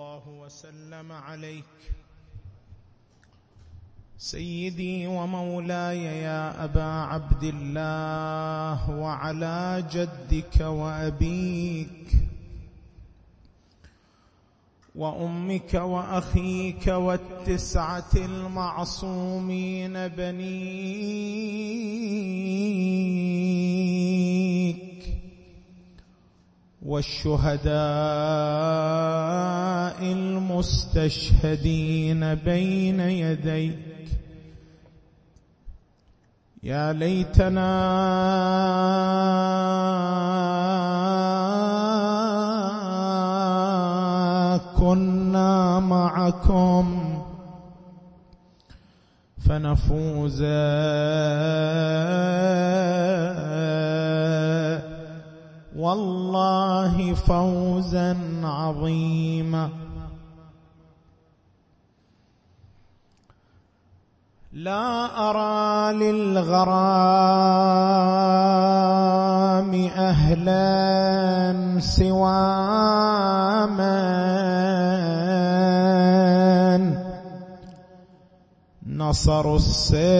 الله وسلم عليك. سيدي ومولاي يا أبا عبد الله وعلى جدك وأبيك وأمك وأخيك والتسعة المعصومين بنيك. والشهداء المستشهدين بين يديك. يا ليتنا كنا معكم فنفوز. والله فوزا عظيما. لا أرى للغرام أهلا سوى من نصروا السبت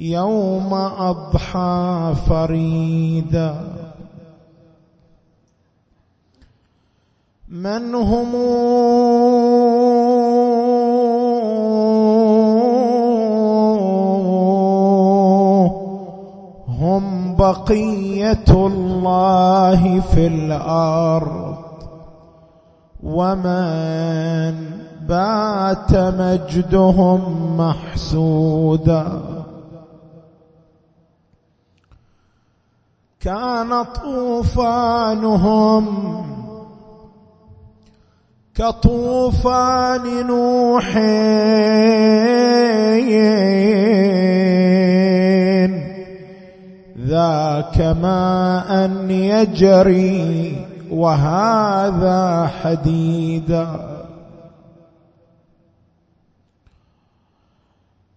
يوم أضحى فريدا. من هم هم بقية الله في الأرض؟ ومن بات مجدهم محسودا. كان طوفانهم كطوفان نوح ذاك ماء يجري وهذا حديدا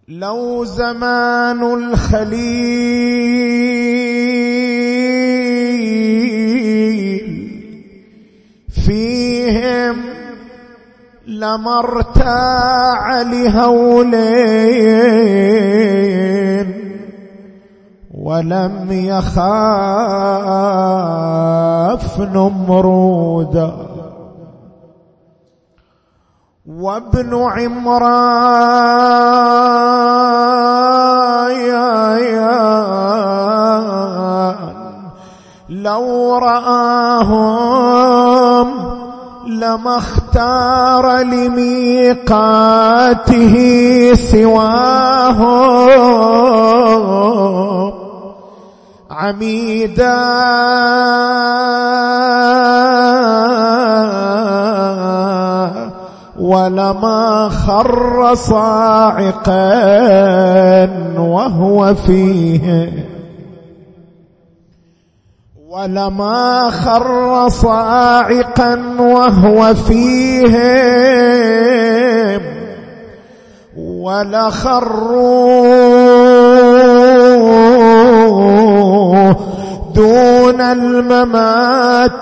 لو زمان الخليل لما ارتاع لهولين ولم يخاف نمرودا وابن عمران لو رآهم لما اختار لميقاته سواهم عميدا. ولما خر صاعقا وهو فيه. ولما خر صاعقا وهو فيهم ولخروا دون الممات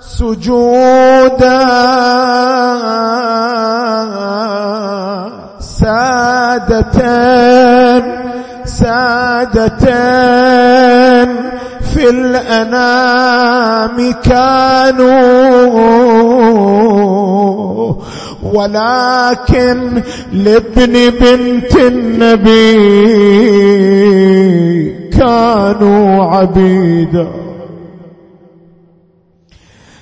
سجودا سادة سادة في الأنام كانوا ولكن لابن بنت النبي كانوا عبيدا.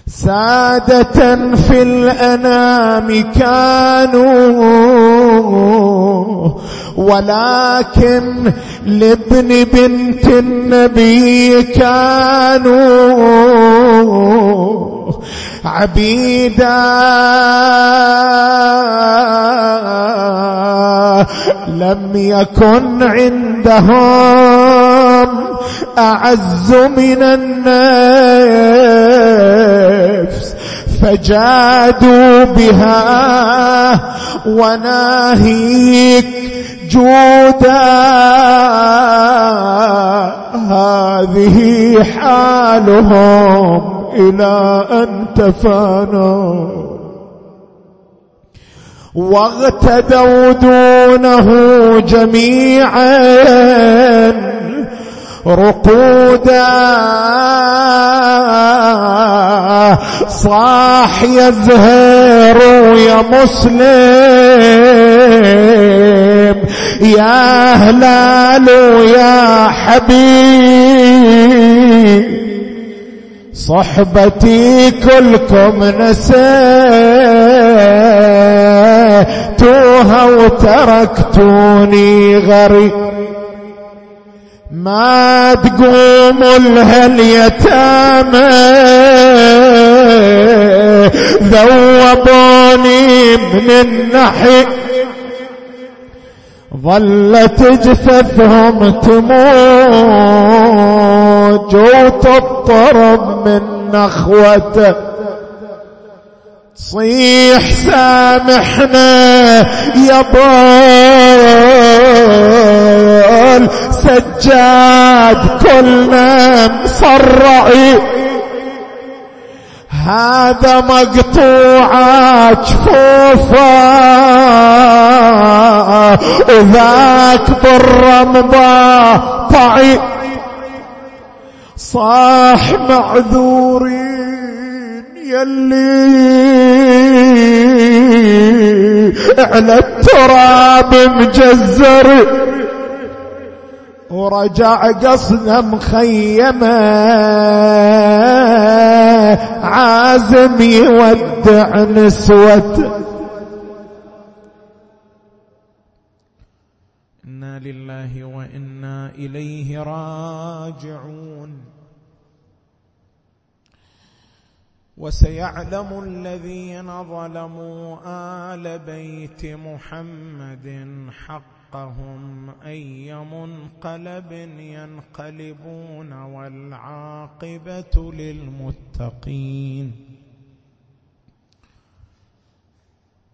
سادة في الأنام كانوا ولكن لابن بنت النبي كانوا عبيدا. لم يكن عندهم أعز من النفس فجادوا بها وناهيك جودا هذه حالهم إلى أن تفانى واغتدوا دونه جميعا. رقودا. صاح يزهر يا مسلم. يا هلال يا حبيب صحبتي كلكم نسيتوها وتركتوني غريب. ما تقوم لها اليتامى ذوبوني من النحي ظلت جثثهم تموت وتضطرب من نخوته تصيح سامحنا يا ضال سجاد كلنا مصرعي هذا مقطوع جفوفه وذاك بالرمضة طعي. صاح معذورين يلي على التراب مجزر. ورجع قصده مخيمة. عازم يودع نسوة. لله وإنا إليه راجعون. وسيعلم الذين ظلموا آل بيت محمد حق حقهم أي منقلب ينقلبون والعاقبة للمتقين.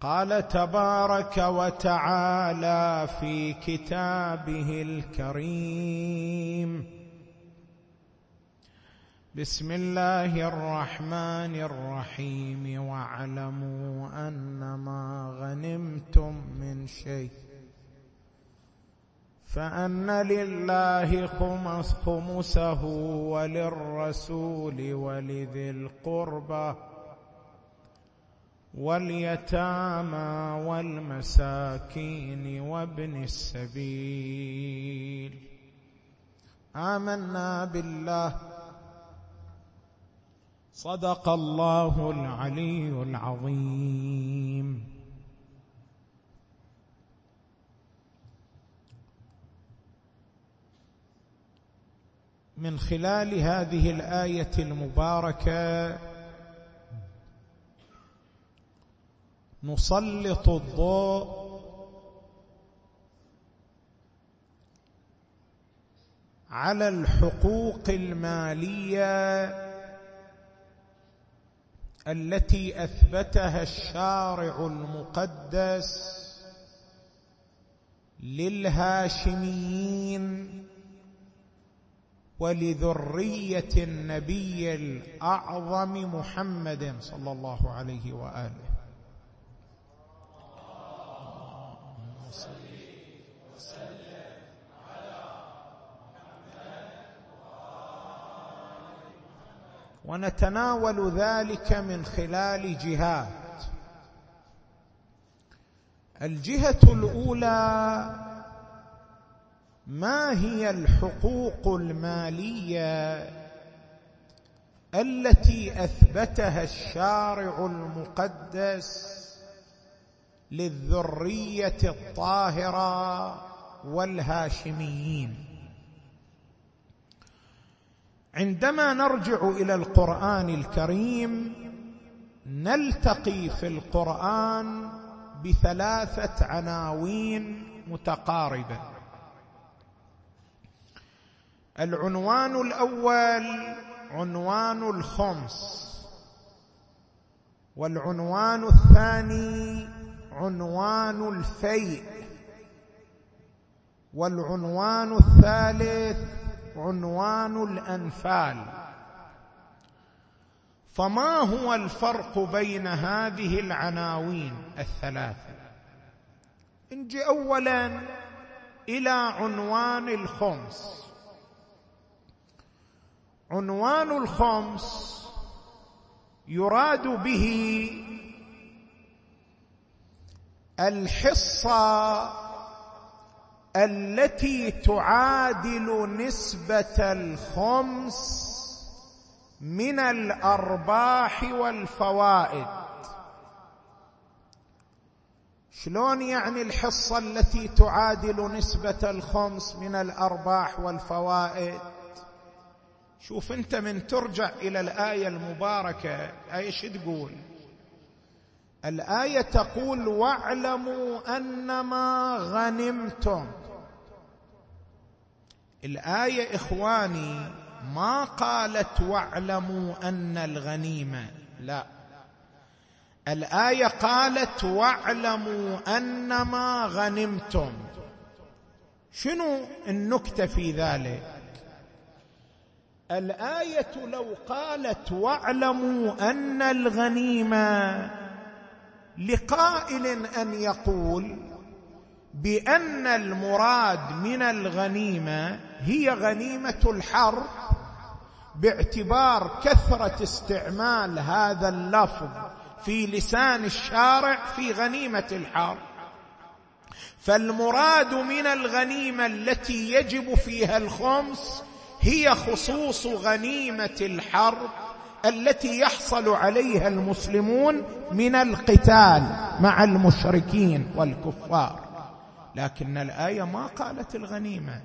قال تبارك وتعالى في كتابه الكريم. بسم الله الرحمن الرحيم. واعلموا انما غنمتم من شيء فأن لله خمس خمسه وللرسول ولذي القربى واليتامى والمساكين وابن السبيل. آمنا بالله. صدق الله العلي العظيم. من خلال هذه الآية المباركة نسلط الضوء. على الحقوق المالية التي أثبتها الشارع المقدس للهاشميين ولذرية النبي الأعظم محمد صلى الله عليه وآله. ونتناول ذلك من خلال جهات. الجهة الأولى ما هي الحقوق المالية التي أثبتها الشارع المقدس للذرية الطاهرة والهاشميين. عندما نرجع إلى القرآن الكريم نلتقي في القرآن بثلاثة عناوين متقاربة. العنوان الأول عنوان الخمس والعنوان الثاني عنوان الفيء والعنوان الثالث عنوان الأنفال. فما هو الفرق بين هذه العناوين الثلاثه نجي اولا إلى عنوان الخمس. عنوان الخمس يراد به الحصه التي تعادل نسبة الخمس من الأرباح والفوائد. شلون يعني الحصه التي تعادل نسبة الخمس من الأرباح والفوائد؟ شوف أنت من ترجع إلى الآية المباركة إيش تقول؟ الآية تقول واعلموا أنما غنمتم. الآية إخواني ما قالت واعلموا أن الغنيمة لا. الآية قالت واعلموا أنما غنمتم. شنو النكتة في ذلك؟ الآية لو قالت واعلموا أن الغنيمة لقائل أن يقول بأن المراد من الغنيمة هي غنيمة الحرب باعتبار كثرة استعمال هذا اللفظ في لسان الشارع في غنيمة الحرب فالمراد من الغنيمة التي يجب فيها الخمس هي خصوص غنيمة الحرب التي يحصل عليها المسلمون من القتال مع المشركين والكفار. لكن الآية ما قالت الغنيمة.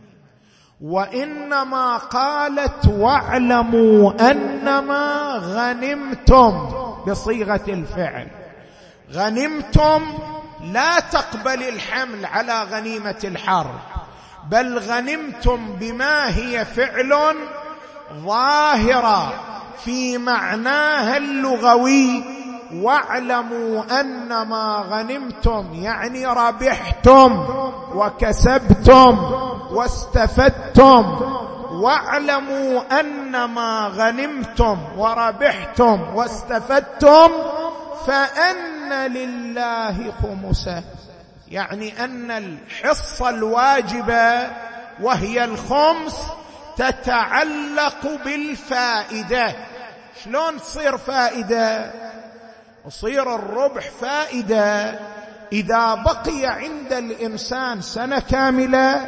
وإنما قالت واعلموا أنما غنمتم بصيغة الفعل. غنمتم لا تقبل الحمل على غنيمة الحرب بل غنمتم بما هي فعل ظاهرة. في معناها اللغوي. واعلموا انما غنمتم يعني ربحتم وكسبتم واستفدتم. واعلموا انما غنمتم وربحتم واستفدتم فأن لله خمسه يعني أن الحصه الواجبه وهي الخمس تتعلق بالفائدة. شلون تصير فائدة؟ يصير الربح فائدة. إذا بقي عند الإنسان سنة كاملة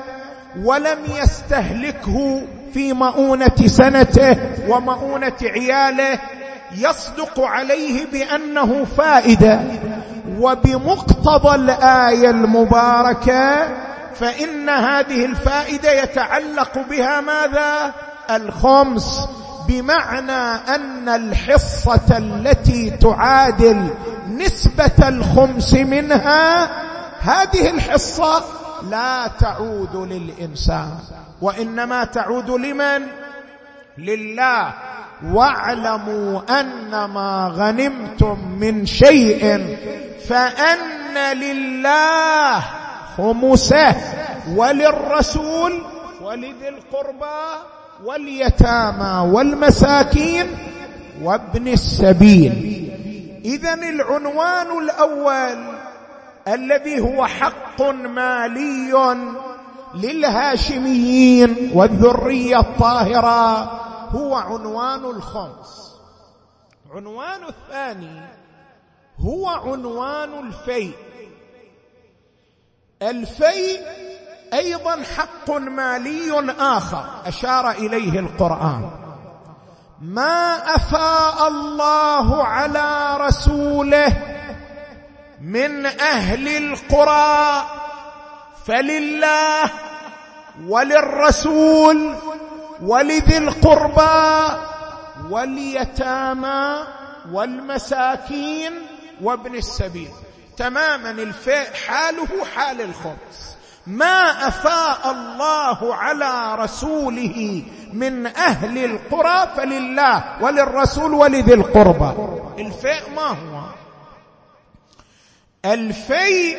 ولم يستهلكه في مؤونة سنته ومؤونة عياله يصدق عليه بأنه فائدة. وبمقتضى الآية المباركة فإن هذه الفائدة يتعلق بها ماذا؟ الخمس. بمعنى أن الحصة التي تعادل نسبة الخمس منها هذه الحصة لا تعود للإنسان وإنما تعود لمن؟ لله. واعلموا انما غنمتم من شيء فأن لله خمسه وللرسول ولذي القربى واليتامى والمساكين وابن السبيل. اذا العنوان الأول الذي هو حق مالي للهاشميين والذرية الطاهرة هو عنوان الخمس. عنوان الثاني هو عنوان الفيء. الفيء أيضا حق مالي آخر. أشار إليه القرآن. ما أفاء الله على رسوله من أهل القرى فلله وللرسول ولذي القربى واليتامى والمساكين وابن السبيل. تماما الفيء حاله حال الخمس ما أفاء الله على رسوله من أهل القرى فلله وللرسول ولذي القربى. الفيء ما هو؟ الفيء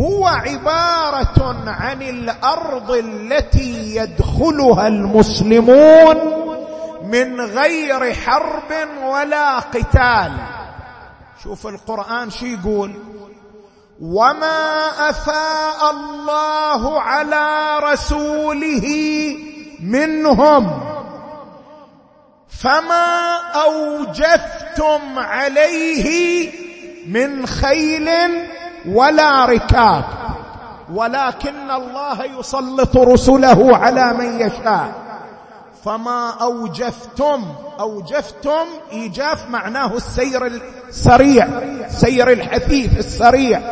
هو عبارة عن الأرض التي يدخلها المسلمون من غير حرب ولا قتال. شوف القرآن شو يقول؟ وما افاء الله على رسوله منهم فما اوجفتم عليه من خيل ولا ركاب ولكن الله يسلط رسله على من يشاء فما أوجفتم أوجفتم إيجاف معناه السير السريع سير الحثيث السريع.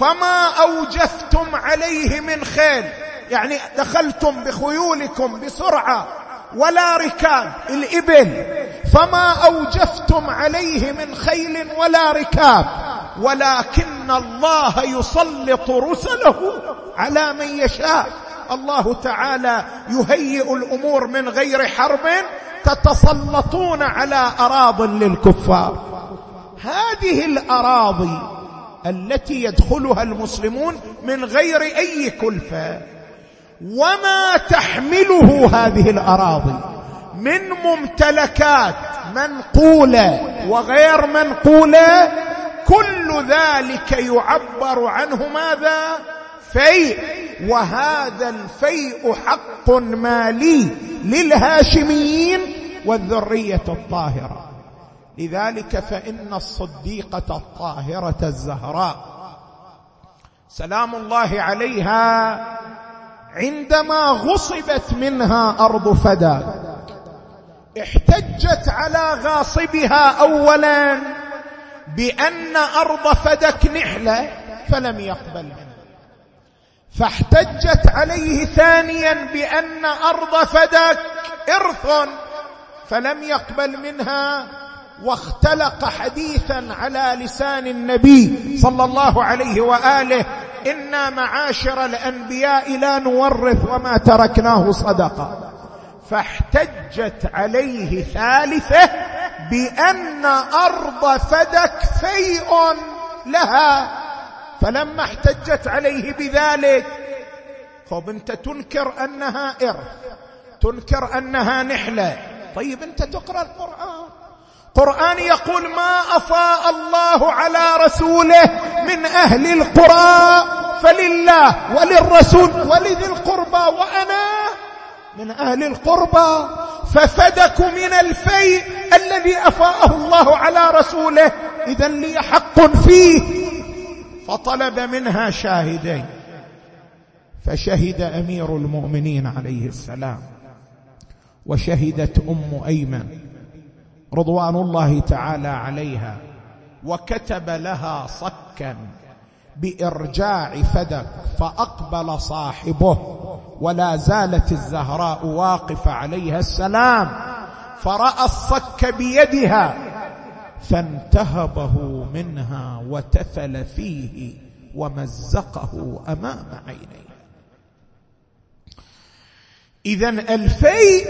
فما أوجفتم عليه من خيل يعني دخلتم بخيولكم بسرعة ولا ركاب الإبل. فما أوجفتم عليه من خيل ولا ركاب ولكن الله يسلط رسله على من يشاء. الله تعالى يهيئ الأمور من غير حرب تتسلطون على أراض للكفار. هذه الأراضي التي يدخلها المسلمون من غير أي كلفة. وما تحمله هذه الأراضي من ممتلكات منقولة وغير منقولة كل ذلك يعبر عنه ماذا؟ فيء وهذا الفيء حق مالي للهاشميين والذرية الطاهرة. لذلك فإن الصديقة الطاهرة الزهراء سلام الله عليها عندما غصبت منها أرض فدا احتجت على غاصبها اولا بأن أرض فدك نحلة فلم يقبل منها فاحتجت عليه ثانيا بأن أرض فدك ارث فلم يقبل منها واختلق حديثا على لسان النبي صلى الله عليه وآله إنا معاشر الأنبياء لا نورث وما تركناه صدقه فاحتجت عليه ثالثة بأن أرض فدك فيء لها فلما احتجت عليه بذلك خب أنت تنكر أنها ارث تنكر أنها نحلة. طيب أنت تقرأ القرآن. قرآن يقول ما أفاء الله على رسوله من أهل القرى فلله وللرسول ولذي القربى وأنا من أهل القربى. ففدك من الفيء الذي أفاءه الله على رسوله. إذا لي حق فيه. فطلب منها شاهدين. فشهد أمير المؤمنين عليه السلام وشهدت أم أيمن رضوان الله تعالى عليها وكتب لها صكا بإرجاع فدك فأقبل صاحبه ولا زالت الزهراء واقفة عليها السلام. فرأى الصك بيدها فانتهبه منها وتفل فيه ومزقه أمام عينيه. اذا الفيء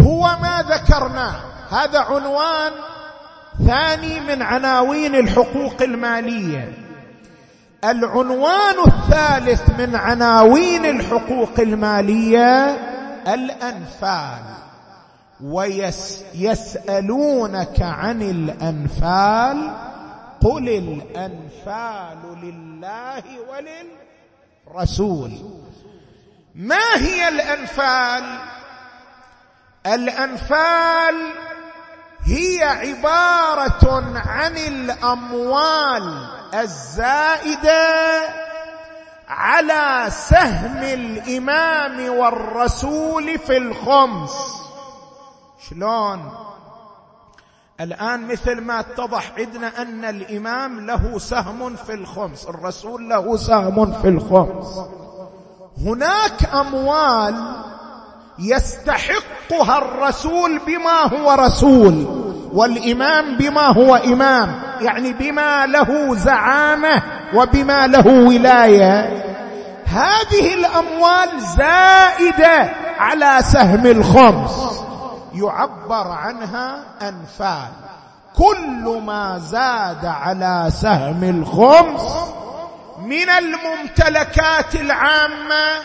هو ما ذكرناه هذا عنوان ثاني من عناوين الحقوق المالية. العنوان الثالث من عناوين الحقوق المالية الأنفال. ويسألونك عن الأنفال قل الأنفال لله وللرسول. ما هي الأنفال؟ الأنفال هي عبارة عن الأموال الزائدة على سهم الإمام والرسول في الخمس. شلون؟ الآن مثل ما اتضح عندنا أن الإمام له سهم في الخمس الرسول له سهم في الخمس. هناك أموال يستحقها الرسول بما هو رسول والإمام بما هو إمام. يعني بما له زعامة وبما له ولاية. هذه الأموال زائدة على سهم الخمس. يعبر عنها أنفال. كل ما زاد على سهم الخمس من الممتلكات العامة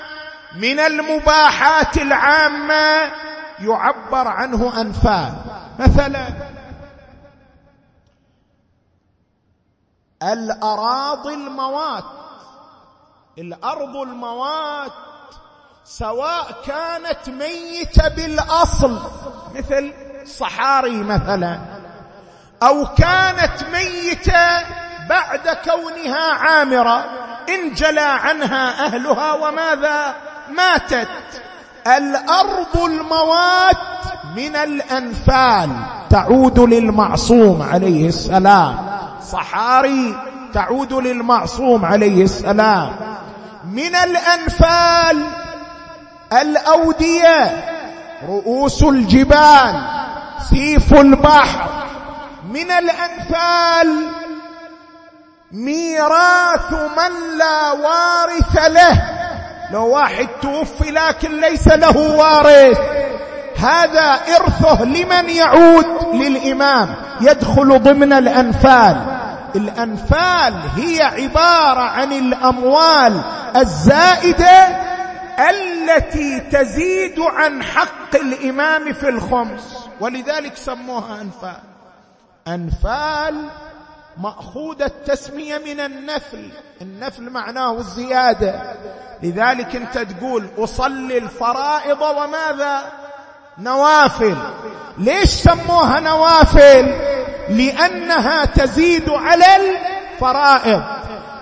من المباحات العامة يعبر عنه أنفال. مثلا الأراضي الموات. الأرض الموات سواء كانت ميتة بالأصل مثل صحاري مثلا أو كانت ميتة بعد كونها عامرة انجلى عنها أهلها وماذا ماتت؟ الأرض الموات من الأنفال تعود للمعصوم عليه السلام. صحاري تعود للمعصوم عليه السلام. من الأنفال الأودية رؤوس الجبال سيف البحر من الأنفال ميراث من لا وارث له. لو واحد توفي لكن ليس له وارث. هذا إرثه لمن يعود للإمام يدخل ضمن الأنفال. الأنفال هي عبارة عن الأموال الزائدة التي تزيد عن حق الإمام في الخمس. ولذلك سموها أنفال. أنفال مأخوذ التسمية من النفل. النفل معناه الزيادة. لذلك أنت تقول أصلي الفرائض وماذا؟ نوافل. ليش سموها نوافل؟ لأنها تزيد على الفرائض.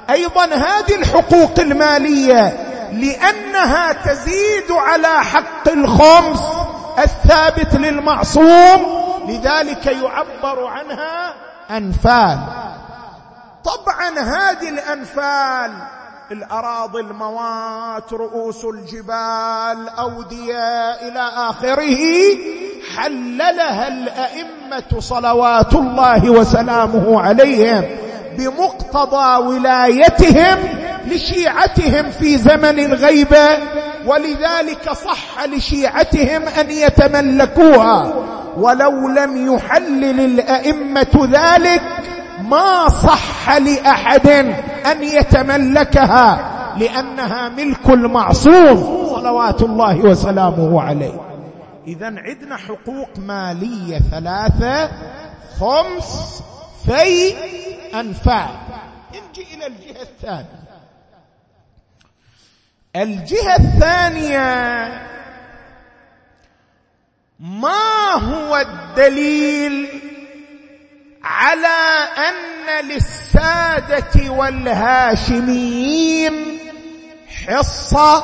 أيضا هذه الحقوق المالية لأنها تزيد على حق الخمس الثابت للمعصوم. لذلك يعبر عنها أنفال. طبعا هذه الأنفال الأراضي الموات رؤوس الجبال أودية إلى آخره حللها الأئمة صلوات الله وسلامه عليهم بمقتضى ولايتهم لشيعتهم في زمن الغيبة ولذلك صح لشيعتهم أن يتملكوها. ولو لم يحلل الأئمة ذلك ما صح لأحد أن يتملكها لأنها ملك المعصوم صلوات الله وسلامه عليه. اذا عندنا حقوق مالية ثلاثة خمس في أنفال. نجي إلى الجهة الثانية. الجهة الثانية. ما هو الدليل على أن للسادة والهاشميين حصة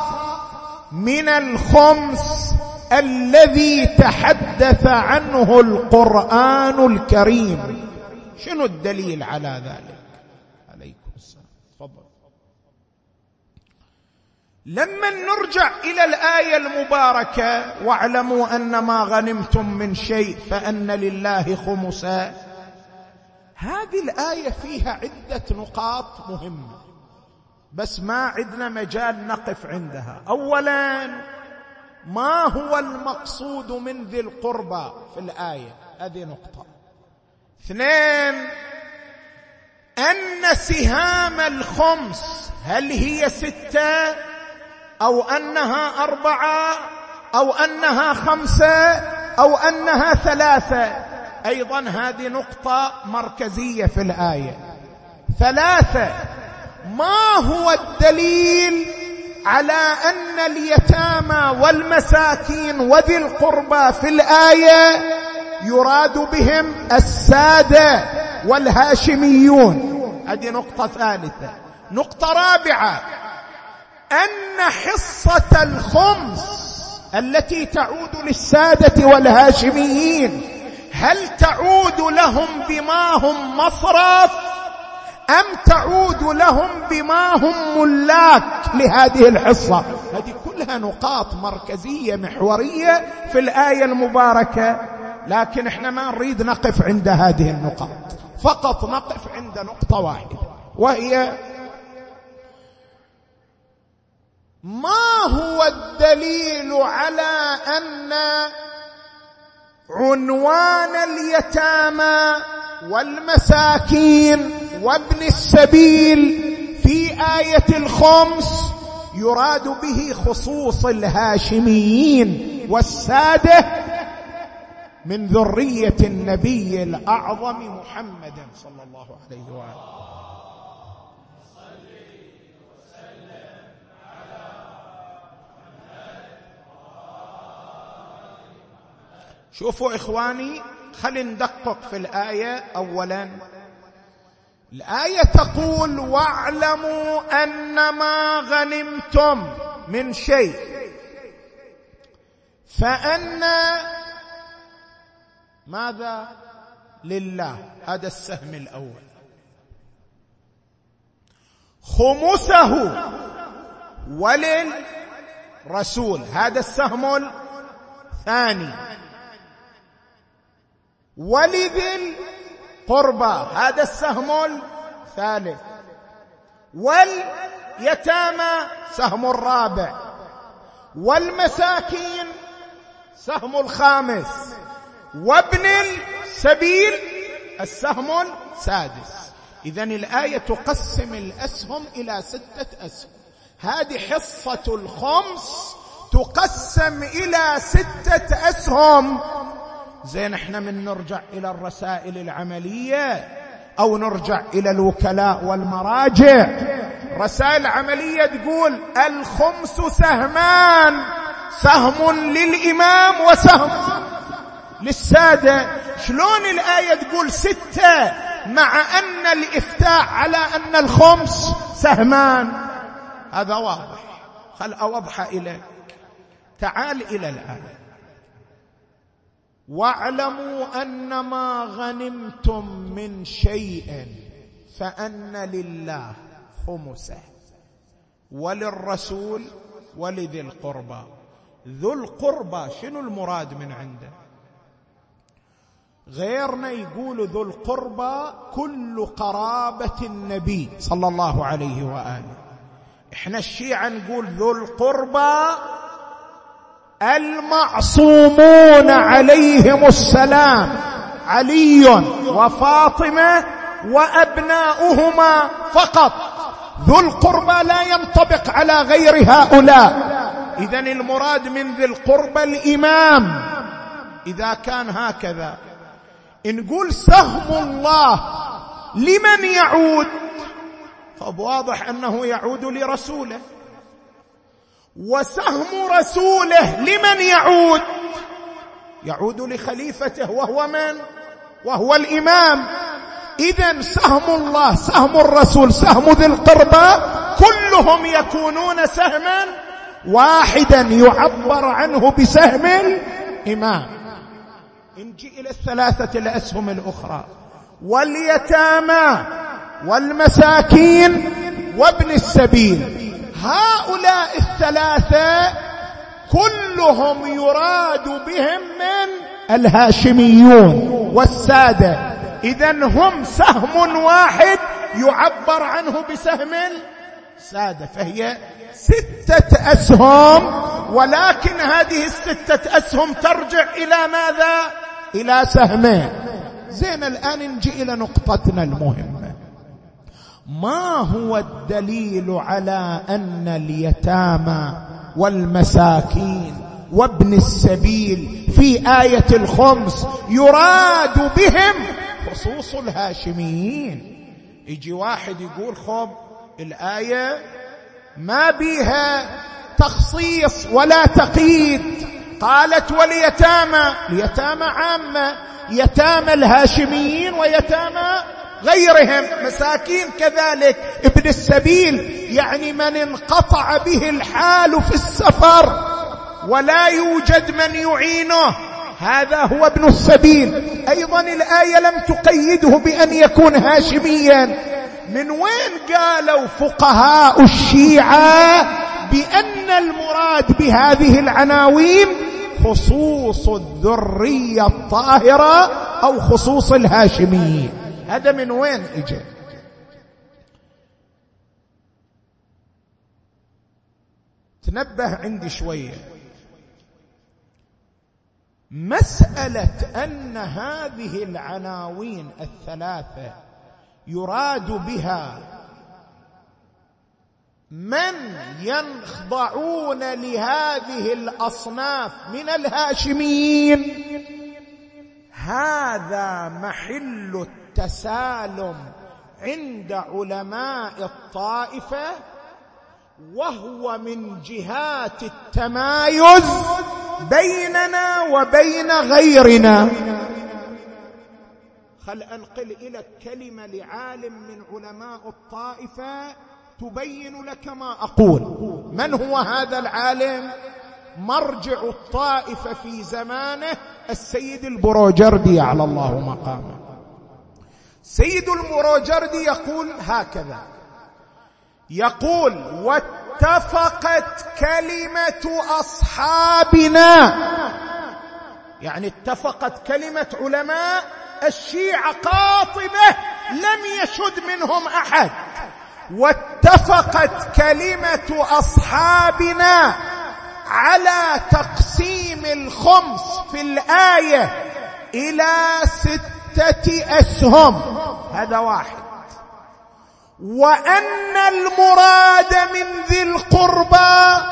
من الخمس الذي تحدث عنه القرآن الكريم؟ شنو الدليل على ذلك؟ لما نرجع إلى الآية المباركة واعلموا أن ما غنمتم من شيء فأن لله خمسا. هذه الآية فيها عدة نقاط مهمة بس ما عندنا مجال نقف عندها. اولا ما هو المقصود من ذي القربى في الآية؟ هذه نقطة. اثنين أن سهام الخمس هل هي ستة؟ أو أنها أربعة أو أنها خمسة أو أنها ثلاثة. أيضا هذه نقطة مركزية في الآية. ثلاثة. ما هو الدليل على أن اليتامى والمساكين وذي القربى في الآية يراد بهم السادة والهاشميون؟ هذه نقطة ثالثة. نقطة رابعة. أن حصة الخمس التي تعود للسادة والهاشميين هل تعود لهم بما هم مصرف أم تعود لهم بما هم ملاك لهذه الحصة؟ هذه كلها نقاط مركزية محورية في الآية المباركة لكن إحنا ما نريد نقف عند هذه النقاط. فقط نقف عند نقطة واحدة وهي ما هو الدليل على أن عنوان اليتامى والمساكين وابن السبيل في آية الخمس يراد به خصوص الهاشميين والسادة من ذرية النبي الأعظم محمد صلى الله عليه وآله. شوفوا إخواني خلينا ندقق في الآية اولا. الآية تقول واعلموا ان ما غنمتم من شيء. فأن ماذا؟ لله. هذا السهم الأول. خمسه وللرسول. هذا السهم الثاني. ولذي القربى هذا السهم الثالث. واليتامى سهم الرابع. والمساكين سهم الخامس. وابن السبيل السهم السادس. اذا الآية تقسم الأسهم إلى ستة أسهم. هذه حصة الخمس تقسم إلى ستة أسهم. زين إحنا من نرجع إلى الرسائل العملية أو نرجع إلى الوكلاء والمراجع؟ رسائل عملية تقول الخمس سهمان سهم للإمام وسهم. للسادة شلون الآية تقول ستة؟ مع أن الإفتاء على أن الخمس سهمان. هذا واضح. خل اوضح إليك. تعال إلى الآية. واعلموا أن ما غنمتم من شيء فأن لله خمسه وللرسول ولذي القربى. ذو القربى شنو المراد من عنده؟ غيرنا يقول ذو القربى كل قرابة النبي صلى الله عليه وآله. إحنا الشيعة نقول ذو القربى المعصومون عليهم السلام علي وفاطمة وأبناؤهما فقط. ذو القربى لا ينطبق على غير هؤلاء. اذا المراد من ذي القربى الإمام. إذا كان هكذا. نقول سهم الله لمن يعود؟ طب واضح أنه يعود لرسوله. وسهم رسوله لمن يعود. يعود لخليفته وهو من؟ وهو الإمام. اذا سهم الله سهم الرسول سهم ذي القربى كلهم يكونون سهما واحدا يعبر عنه بسهم الإمام. نجي إلى الثلاثة الاسهم الأخرى. واليتامى والمساكين وابن السبيل. هؤلاء الثلاثة كلهم يراد بهم من الهاشميون. والسادة. اذا هم سهم واحد يعبر عنه بسهم الساده فهي ستة أسهم ولكن هذه الستة أسهم ترجع إلى ماذا؟ إلى سهمين. زين الآن نجي إلى نقطتنا المهمة. ما هو الدليل على أن اليتامى والمساكين وابن السبيل في آية الخمس يراد بهم خصوص الهاشميين؟ يجي واحد يقول خب الآية ما بيها تخصيص ولا تقييد. قالت واليتامى اليتامى عامة يتامى الهاشميين ويتامى غيرهم. مساكين كذلك. ابن السبيل يعني من انقطع به الحال في السفر ولا يوجد من يعينه. هذا هو ابن السبيل. أيضا الآية لم تقيده بأن يكون هاشميا. من وين قالوا فقهاء الشيعة بأن المراد بهذه العناوين خصوص الذرية الطاهرة أو خصوص الهاشميين؟ هذا من وين اجى تنبه عندي شوية. مسألة أن هذه العناوين الثلاثة يراد بها من ينخضعون لهذه الأصناف من الهاشميين. هذا محل التسالم عند علماء الطائفة وهو من جهات التمايز بيننا وبين غيرنا. خل أنقل إلى كلمه لعالم من علماء الطائفة تبين لك ما أقول. من هو هذا العالم؟ مرجع الطائفة في زمانه السيد البروجردي على الله مقامه. سيد البروجردي يقول هكذا. يقول واتفقت كلمة أصحابنا. يعني اتفقت كلمة علماء الشيعة قاطبة لم يشد منهم أحد. واتفقت كلمة أصحابنا على تقسيم الخمس في الآية إلى ستة أسهم. هذا واحد. وأن المراد من ذي القربى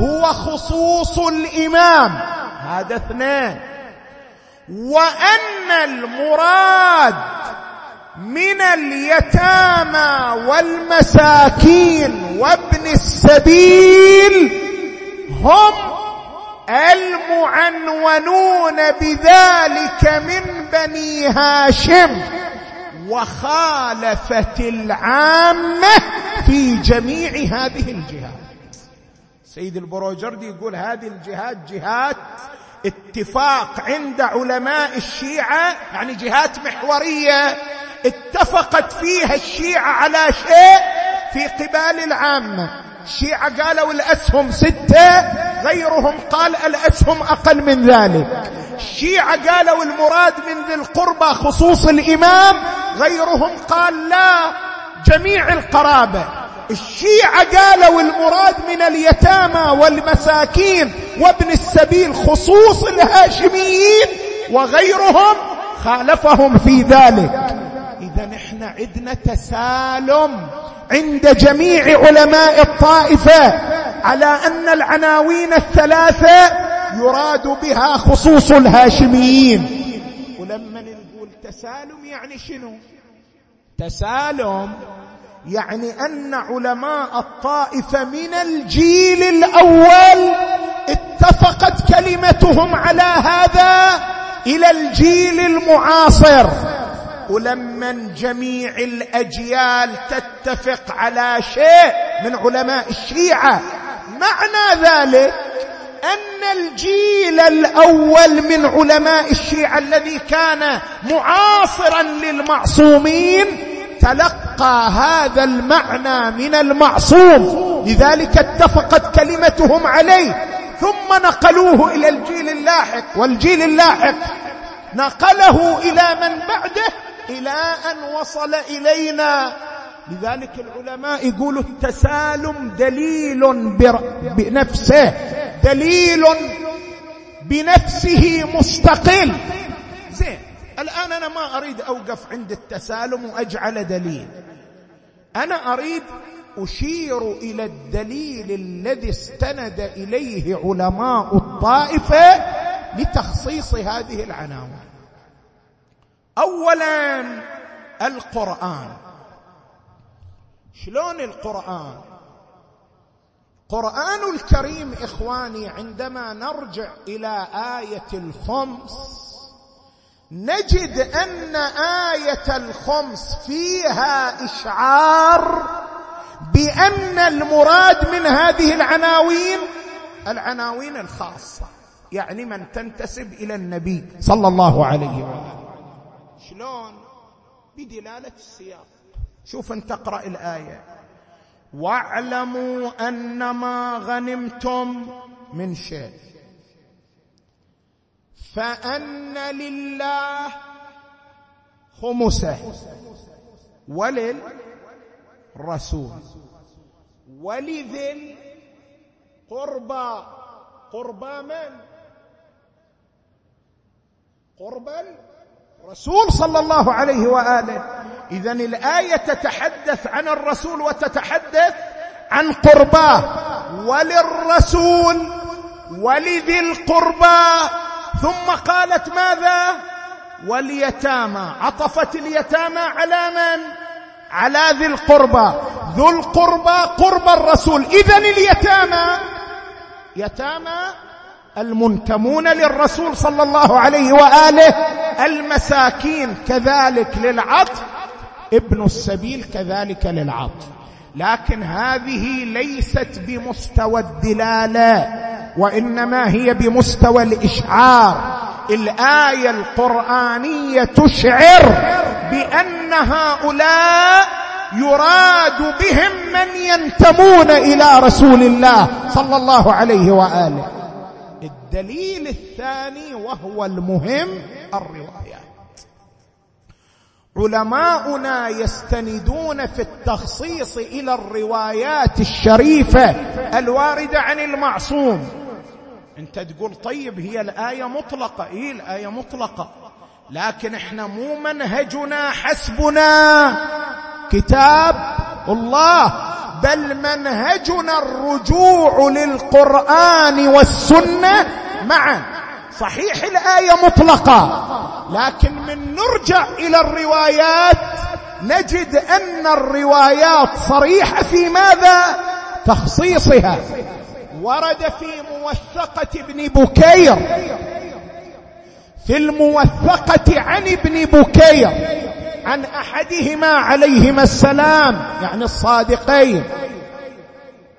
هو خصوص الإمام. هذا اثنين. وأن المراد من اليتامى والمساكين وابن السبيل هم المعنونون بذلك من بني هاشم وخالفت العامة في جميع هذه الجهات. سيد البروجردي يقول هذه الجهات جهات اتفاق عند علماء الشيعة يعني جهات محورية اتفقت فيها الشيعة على شيء في قبال العامة. الشيعه قالوا الاسهم ستة غيرهم قال الأسهم أقل من ذلك. الشيعه قالوا المراد من ذي القربى خصوص الإمام غيرهم قال لا جميع القرابة. الشيعة قالوا المراد من اليتامى والمساكين وابن السبيل خصوص الهاشميين وغيرهم خالفهم في ذلك. إذا نحن عندنا تسالم عند جميع علماء الطائفة. على أن العناوين الثلاثة يراد بها خصوص الهاشميين. ولما نقول تسالم يعني شنو؟ تسالم يعني أن علماء الطائفة من الجيل الأول اتفقت كلمتهم على هذا إلى الجيل المعاصر. ولما جميع الأجيال تتفق على شيء من علماء الشيعة معنى ذلك أن الجيل الأول من علماء الشيعة الذي كان معاصرا للمعصومين تلقى هذا المعنى من المعصوم. لذلك اتفقت كلمتهم عليه. ثم نقلوه إلى الجيل اللاحق. والجيل اللاحق نقله إلى من بعده؟ إلى أن وصل إلينا. لذلك العلماء يقولوا التسالم دليل بنفسه دليل بنفسه مستقل. زين الآن أنا ما أريد أوقف عند التسالم وأجعل دليل. أنا أريد أشير إلى الدليل الذي استند إليه علماء الطائفة لتخصيص هذه العناوين. اولا القرآن. شلون القرآن؟ قرآن الكريم إخواني عندما نرجع إلى آية الخمس نجد أن آية الخمس فيها إشعار بأن المراد من هذه العناوين العناوين الخاصة يعني من تنتسب إلى النبي صلى الله عليه وسلم. شلون؟ بدلالة السياق. شوف انت تقرأ الآية. واعلموا أنما غنمتم من شيء. فأن لله خمسه. وللرسول. ولذي القربى. قربى من؟ قربى الرسول صلى الله عليه وآله. اذا الآية تتحدث عن الرسول وتتحدث عن قرباه. وللرسول ولذي القربى. ثم قالت ماذا؟ واليتامى. عطفت اليتامى على من؟ على ذي القربى. ذو القربى قرب الرسول. اذا اليتامى يتامى المنتمون للرسول صلى الله عليه وآله المساكين كذلك للعطف ابن السبيل كذلك للعطف. لكن هذه ليست بمستوى الدلالة وإنما هي بمستوى الإشعار. الآية القرآنية تشعر بأن هؤلاء يراد بهم من ينتمون إلى رسول الله صلى الله عليه وآله. الدليل الثاني وهو المهم الروايات علماؤنا يستندون في التخصيص إلى الروايات الشريفة الواردة عن المعصوم. أنت تقول طيب هي الآية مطلقة. إيه الآية مطلقة؟ لكن إحنا مو منهجنا حسبنا. كتاب الله. بل منهجنا الرجوع للقرآن والسنة معا. صحيح الآية مطلقة لكن من نرجع إلى الروايات نجد أن الروايات صريحة في ماذا؟ تخصيصها. ورد في موثقة ابن بكير. في الموثقة عن ابن بكير. عن أحدهما عليهما السلام يعني الصادقين.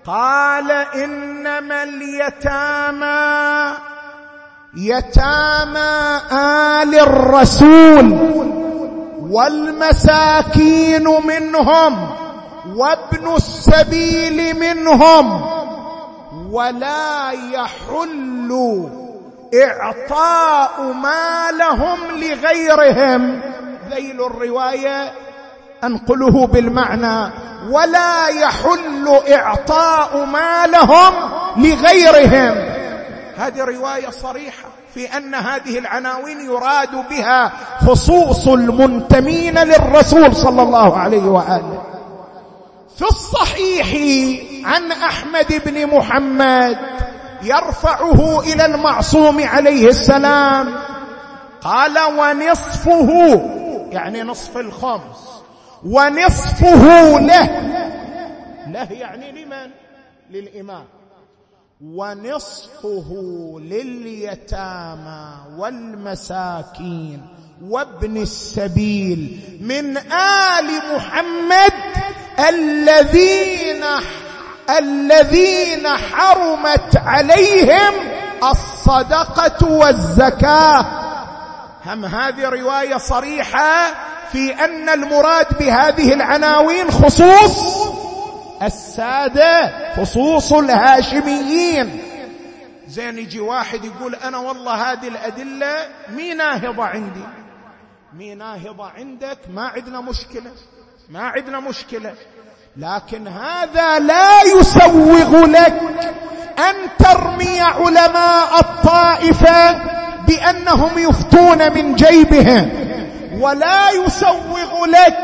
قال إنما اليتامى يتامى آل الرسول والمساكين منهم وابن السبيل منهم ولا يحل إعطاء مالهم لغيرهم. ذيل الرواية أنقله بالمعنى ولا يحل إعطاء مالهم لغيرهم. هذه روايه صريحة في أن هذه العناوين يراد بها خصوص المنتمين للرسول صلى الله عليه وآله. في الصحيح عن أحمد بن محمد يرفعه إلى المعصوم عليه السلام قال ونصفه يعني نصف الخمس. ونصفه له. له يعني لمن؟ للإمام. ونصفه لليتامى والمساكين وابن السبيل من آل محمد الذين الذين حرمت عليهم الصدقة والزكاة. هم هذه روايه صريحة في أن المراد بهذه العناوين خصوص السادة خصوص الهاشميين. زين يجي واحد يقول أنا والله هذه الأدلة مي ناهضة عندي. مي ناهضة عندك ما عندنا مشكلة. ما عندنا مشكلة. لكن هذا لا يسوغ لك أن ترمي علماء الطائفة بأنهم يفتون من جيبهم. ولا يسوغ لك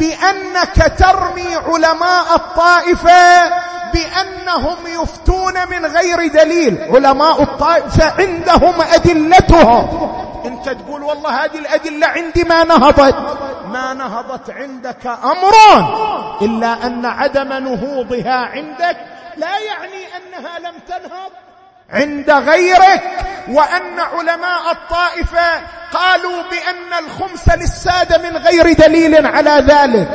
بأنك ترمي علماء الطائفة بأنهم يفتون من غير دليل. علماء الطائفة عندهم أدلتهم. أنت تقول والله هذه الأدلة عندي ما نهضت. ما نهضت عندك أمر. إلا أن عدم نهوضها عندك لا يعني أنها لم تنهض. عند غيرك وأن علماء الطائفة قالوا بأن الخمس للسادة من غير دليل على ذلك.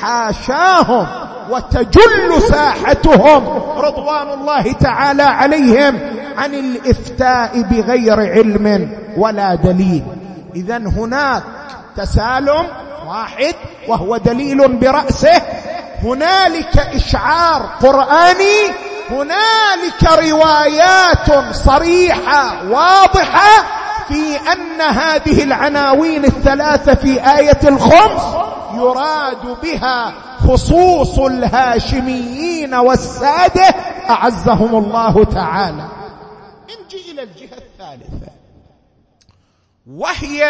حاشاهم وتجل ساحتهم رضوان الله تعالى عليهم عن الإفتاء بغير علم ولا دليل. اذا هناك تسالم واحد وهو دليل برأسه. هنالك إشعار قرآني هنالك روايات صريحة واضحة في أن هذه العناوين الثلاثة في آية الخمس يراد بها خصوص الهاشميين والسادة أعزهم الله تعالى. نجي إلى الجهة الثالثة. وهي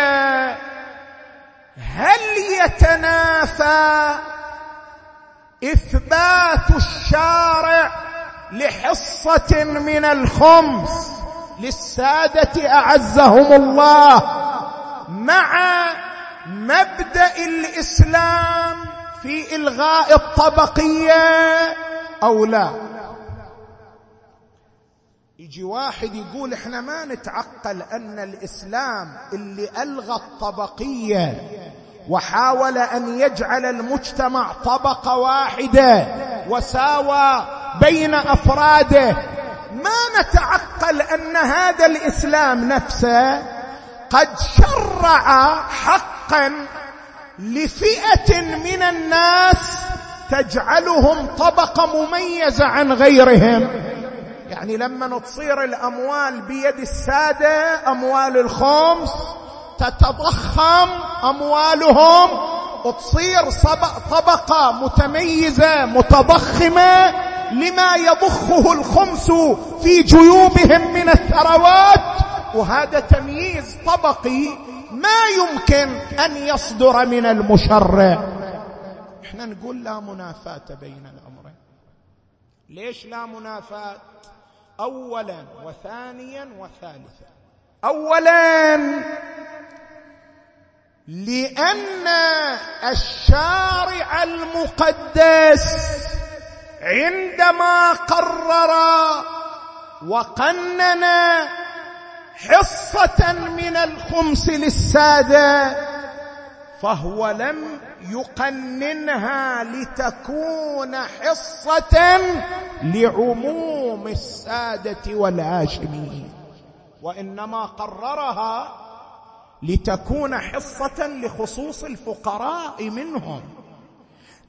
هل يتنافى إثبات الشارع لحصة من الخمس للسادة أعزهم الله مع مبدأ الإسلام في إلغاء الطبقية أو لا. يجي واحد يقول إحنا ما نتعقل أن الإسلام اللي ألغى الطبقية وحاول أن يجعل المجتمع طبقة واحدة وساوى بين أفراده. ما نتعقل أن هذا الإسلام نفسه قد شرع حقا لفئة من الناس تجعلهم طبقة مميزة عن غيرهم. يعني لما تصير الأموال بيد السادة أموال الخمس تتضخم أموالهم وتصير طبقة متميزة متضخمة لما يضخه الخمس في جيوبهم من الثروات وهذا تمييز طبقي ما يمكن أن يصدر من المشرع. إحنا نقول لا منافاة بين الأمرين. ليش لا منافاة؟ اولا وثانيا وثالثا. اولا لأن الشارع المقدس عندما قرر وقنن حصة من الخمس للسادة فهو لم يقننها لتكون حصة لعموم السادة والهاشميين وإنما قررها لتكون حصة لخصوص الفقراء منهم.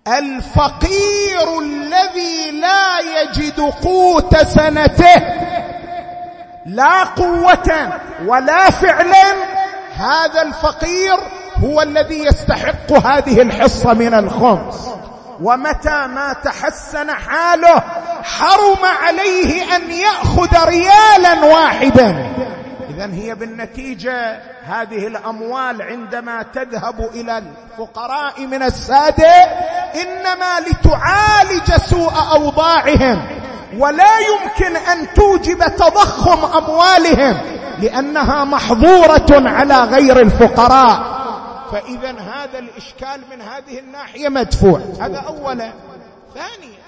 الفقير الذي لا يجد قوت سنته. لا قوة ولا فعلا. هذا الفقير هو الذي يستحق هذه الحصة من الخمس. ومتى ما تحسن حاله حرم عليه أن يأخذ ريالا واحدا. اذا هي بالنتيجة هذه الأموال عندما تذهب إلى الفقراء من الساده إنما لتعالج سوء أوضاعهم. ولا يمكن أن توجب تضخم أموالهم لأنها محظورة على غير الفقراء. فإذا هذا الإشكال من هذه الناحية مدفوع. هذا اولا. ثانيا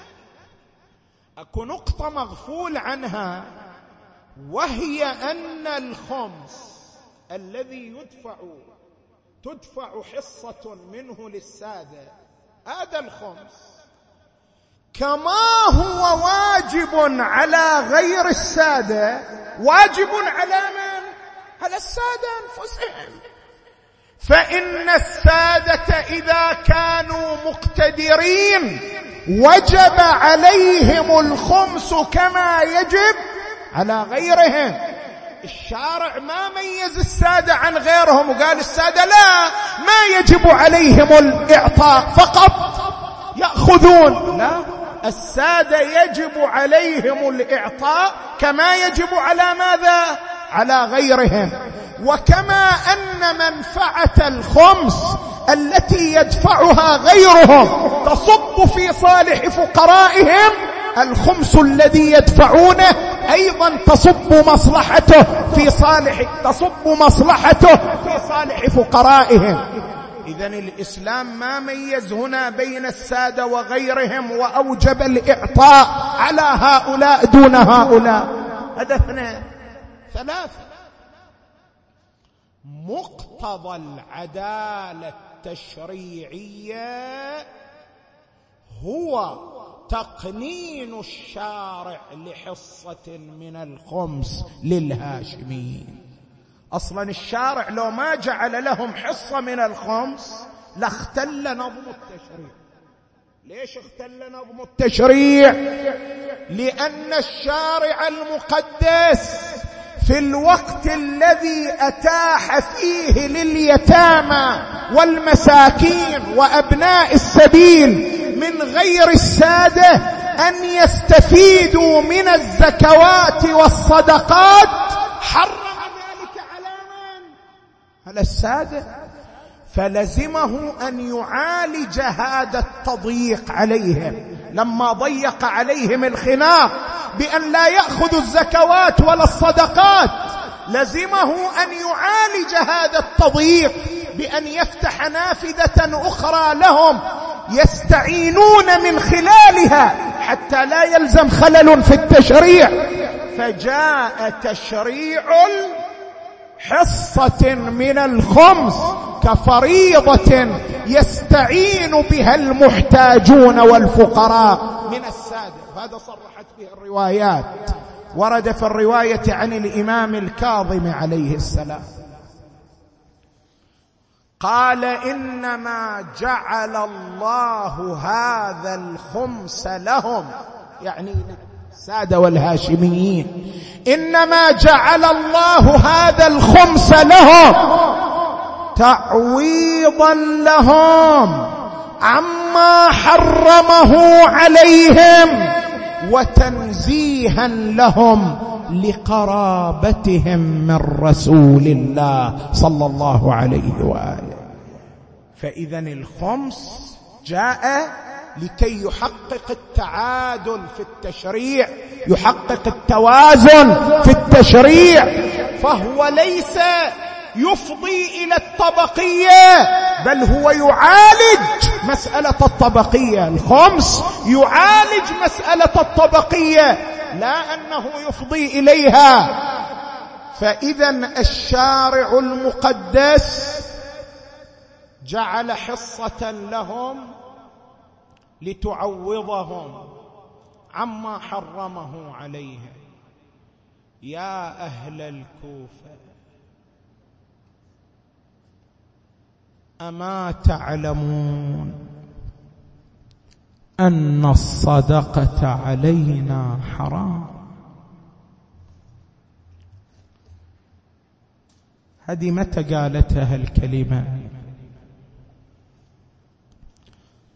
أكو نقطة مغفول عنها وهي أن الخمس الذي يدفع تدفع حصة منه للسادة. هذا الخمس. كما هو واجب على غير السادة واجب على من؟ على السادة أنفسهم. فإن السادة إذا كانوا مقتدرين وجب عليهم الخمس كما يجب على غيرهم. الشارع ما ميز السادة عن غيرهم وقال السادة لا ما يجب عليهم الإعطاء فقط يأخذون. لا السادة يجب عليهم الإعطاء كما يجب على ماذا؟ على غيرهم. وكما أن منفعة الخمس التي يدفعها غيرهم تصب في صالح فقرائهم الخمس الذي يدفعونه أيضا تصب مصلحته في صالح تصب مصلحته في صالح فقرائهم. اذا الإسلام ما ميز هنا بين السادة وغيرهم وأوجب الإعطاء على هؤلاء دون هؤلاء. هذا اثنين ثلاثة مقتضى العدالة التشريعية هو تقنين الشارع لحصة من الخمس للهاشميين. أصلا الشارع لو ما جعل لهم حصة من الخمس لاختل نظم التشريع. ليش اختل نظم التشريع؟ لأن الشارع المقدس في الوقت الذي أتاح فيه لليتامى والمساكين وأبناء السبيل من غير السادة أن يستفيدوا من الزكوات والصدقات حرم ذلك على من؟ على السادة. فلزمه أن يعالج هذا التضييق عليهم. لما ضيق عليهم الخناق بأن لا ياخذوا الزكوات ولا الصدقات لزمه أن يعالج هذا التضييق بأن يفتح نافذة أخرى لهم يستعينون من خلالها حتى لا يلزم خلل في التشريع. فجاء تشريع حصة من الخمس كفريضة يستعين بها المحتاجون والفقراء. من الساده وهذا صرحت به الروايات. ورد في الرواية عن الإمام الكاظم عليه السلام. قال إنما جعل الله هذا الخمس لهم. يعني الساده والهاشميين. إنما جعل الله هذا الخمس لهم تعويضا لهم عما حرمه عليهم وتنزيها لهم لقرابتهم من رسول الله صلى الله عليه وآله. فاذا الخمس جاء لكي يحقق التعادل في التشريع يحقق التوازن في التشريع. فهو ليس يفضي إلى الطبقية بل هو يعالج مسألة الطبقية. الخمس يعالج مسألة الطبقية لا أنه يفضي إليها. فإذا الشارع المقدس جعل حصة لهم لتعوضهم عما حرمه عليهم. يا أهل الكوفة أما تعلمون أن الصدقة علينا حرام؟ هذه متى قالتها الكلمة؟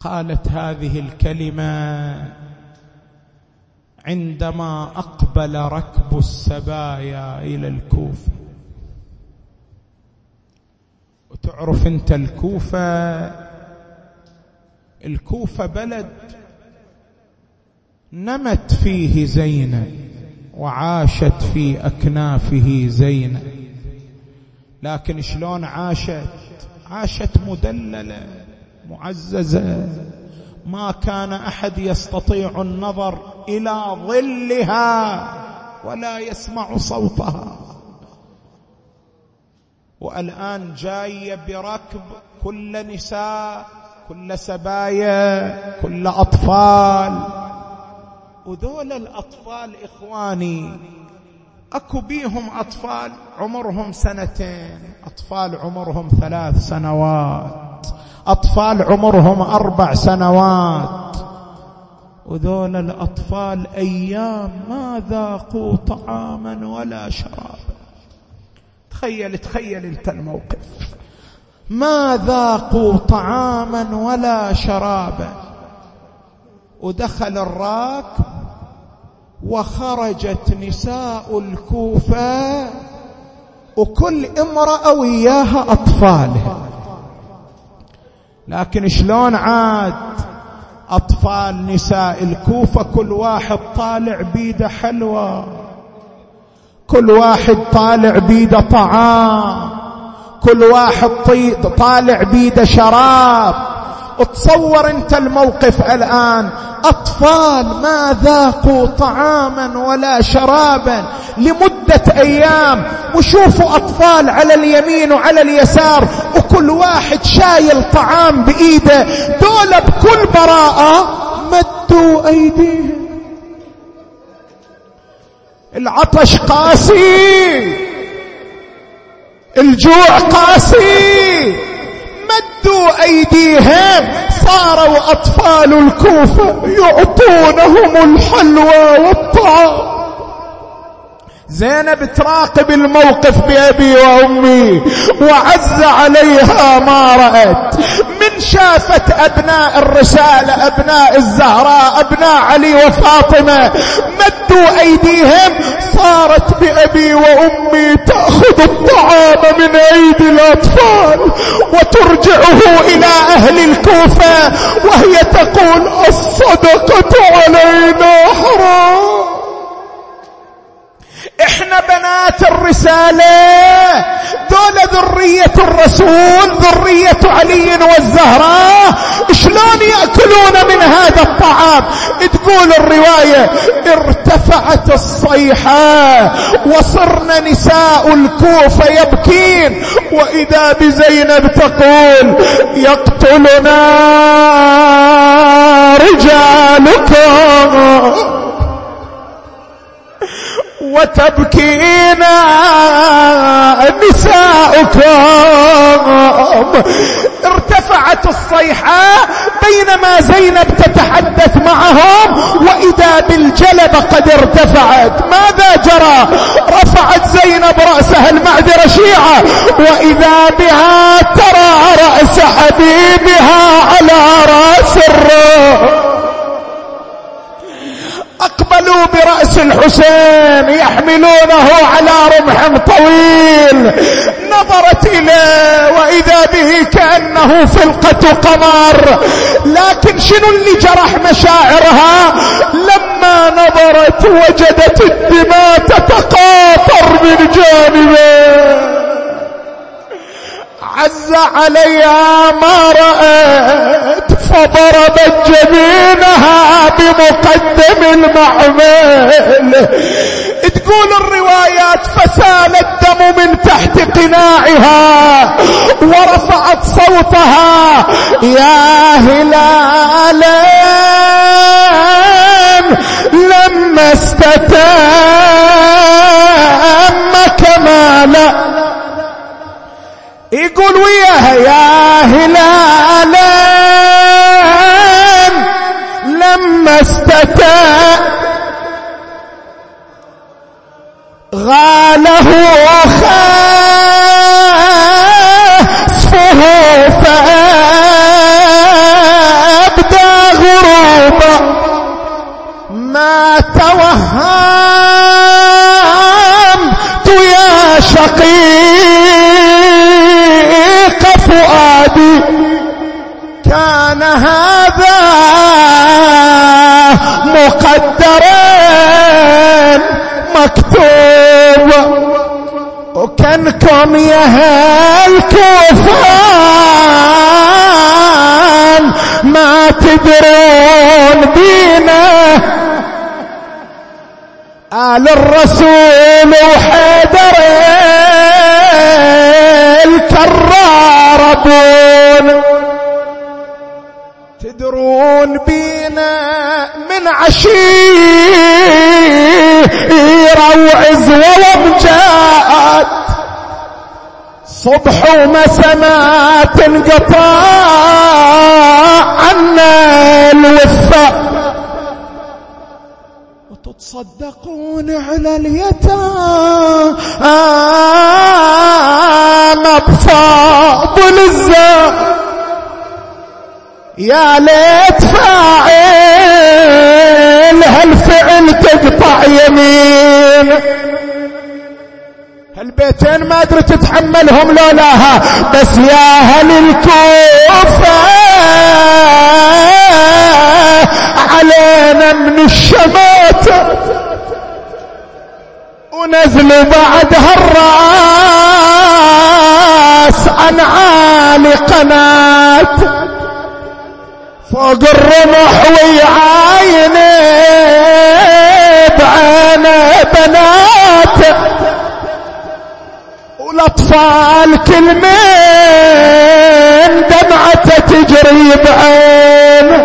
قالت هذه الكلمة عندما أقبل ركب السبايا إلى الكوفة. وتعرف أنت الكوفة؟ الكوفة بلد نمت فيه زينب وعاشت في أكنافه زينب لكن شلون عاشت؟ عاشت مدللة. معززه ما كان أحد يستطيع النظر إلى ظلها ولا يسمع صوتها. والآن جاية بركب كل نساء كل سبايا كل أطفال. وذول الأطفال إخواني أكو بيهم أطفال عمرهم سنتين أطفال عمرهم ثلاث سنوات. اطفال عمرهم أربع سنوات. وذول الأطفال أيام ما ذاقوا طعاما ولا شرابا. تخيل تخيل انت الموقف. ما ذاقوا طعاما ولا شرابا. ودخل الراكب وخرجت نساء الكوفة وكل امرأة وياها اطفالها لكن شلون عاد أطفال نساء الكوفة كل واحد طالع بيده حلوة كل واحد طالع بيده طعام كل واحد طالع بيده شراب. تصور انت الموقف الآن. أطفال ما ذاقوا طعاما ولا شرابا لمدة أيام. وشوفوا أطفال على اليمين وعلى اليسار وكل واحد شايل طعام بإيده. دول بكل براءة مدوا أيديهم. العطش قاسي. الجوع قاسي. مدوا أيديهم صاروا أطفال الكوفة يعطونهم الحلوى والطعام. زينب تراقب الموقف بأبي وأمي وعز عليها ما رأت. من شافت أبناء الرسالة أبناء الزهراء أبناء علي وفاطمة مدوا أيديهم صارت بأبي وأمي تأخذ الطعام من أيدي الأطفال وترجعه إلى أهل الكوفة وهي تقول الصدقة علينا حرام. إحنا بنات الرسالة. دول ذرية الرسول ذرية علي والزهراء. شلون يأكلون من هذا الطعام؟ تقول الرواية ارتفعت الصيحة وصرنا نساء الكوفة يبكين. وإذا بزينب تقول يقتلنا رجالكم. وتبكينا نساؤكم. ارتفعت الصيحة بينما زينب تتحدث معهم وإذا بالجلب قد ارتفعت. ماذا جرى؟ رفعت زينب رأسها المعذرة شيعة وإذا بها ترى رأس حبيبها على رأس الروح. أقبلوا برأس الحسين يحملونه على رمح طويل. نظرت إليه وإذا به كأنه فلقة قمر. لكن شنو اللي جرح مشاعرها؟ لما نظرت وجدت الدماء تتقاطر من جانبه. عز عليها ما رأت فضربت جبينها. بمقدم المعمل. تقول الروايات فسال الدم من تحت قناعها ورفعت صوتها. يا هلالا لما استتم كمالا يقول وياها يا هلالا لما استتى غاله خاسفه وكنكم يا هالكوفان ما تدرون بينا آل الرسول وحيدرين الكراربون تدرون بينا من عشيرة وعزوة ومجاءت صبح ومسما تنقطع عنا الوفاء وتتصدقون على اليتامى بفاضل الزاد يا ليت فاعل هالفعل تقطع يمين هالبيتين ما أدري تتحملهم لولاها بس يا هل الكوفة علينا من الشماتة ونزل بعدها الرأس عن عالي قناة. فوق الرمح ويعاينه بعينه بنات. والاطفال كل من دمعته تجري بعينه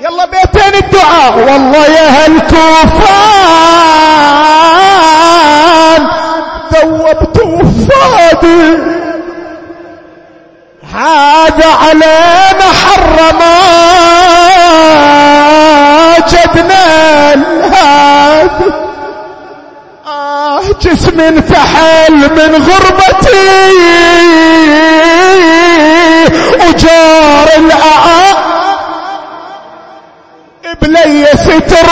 يلا بيتين الدعاء. والله يا هالكوفان ذوبت وفادي هذا علينا حرما جدنا الهاد آه جسم انفحل من غربتي وجار الأعاد بلي ستر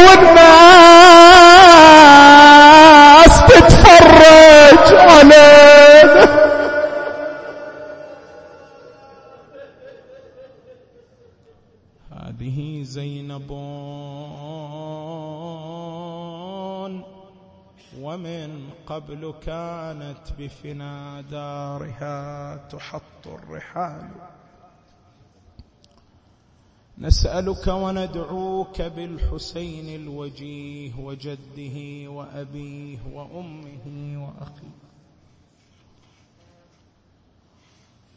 والناس تتفرج علينا ومن قبل كانت بفنا دارها تحط الرحال. نسألك وندعوك بالحسين الوجيه وجده وأبيه وأمه وأخيه.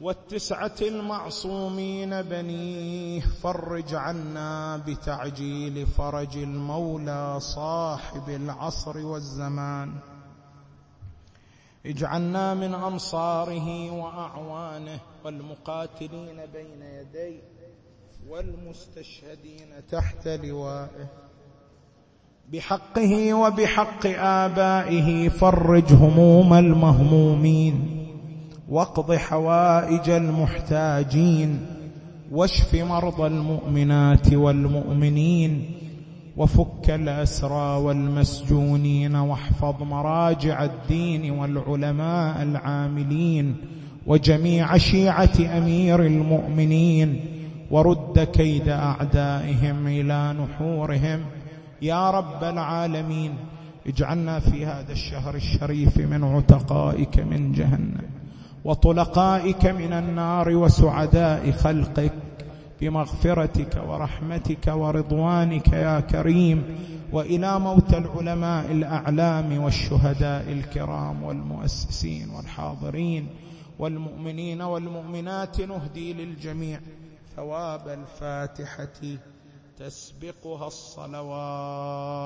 والتسعة المعصومين بنيه فرج عنا بتعجيل فرج المولى صاحب العصر والزمان. اجعلنا من أنصاره وأعوانه والمقاتلين بين يديه والمستشهدين تحت لوائه. بحقه وبحق آبائه فرج هموم المهمومين. واقض حوائج المحتاجين واشف مرضى المؤمنات والمؤمنين وفك الأسرى والمسجونين واحفظ مراجع الدين والعلماء العاملين وجميع شيعة أمير المؤمنين ورد كيد أعدائهم إلى نحورهم. يا رب العالمين اجعلنا في هذا الشهر الشريف من عتقائك من جهنم. وطلقائك من النار وسعداء خلقك بمغفرتك ورحمتك ورضوانك يا كريم وإلى موت العلماء الأعلام والشهداء الكرام والمؤسسين والحاضرين والمؤمنين والمؤمنات نهدي للجميع ثواب الفاتحة تسبقها الصلوات.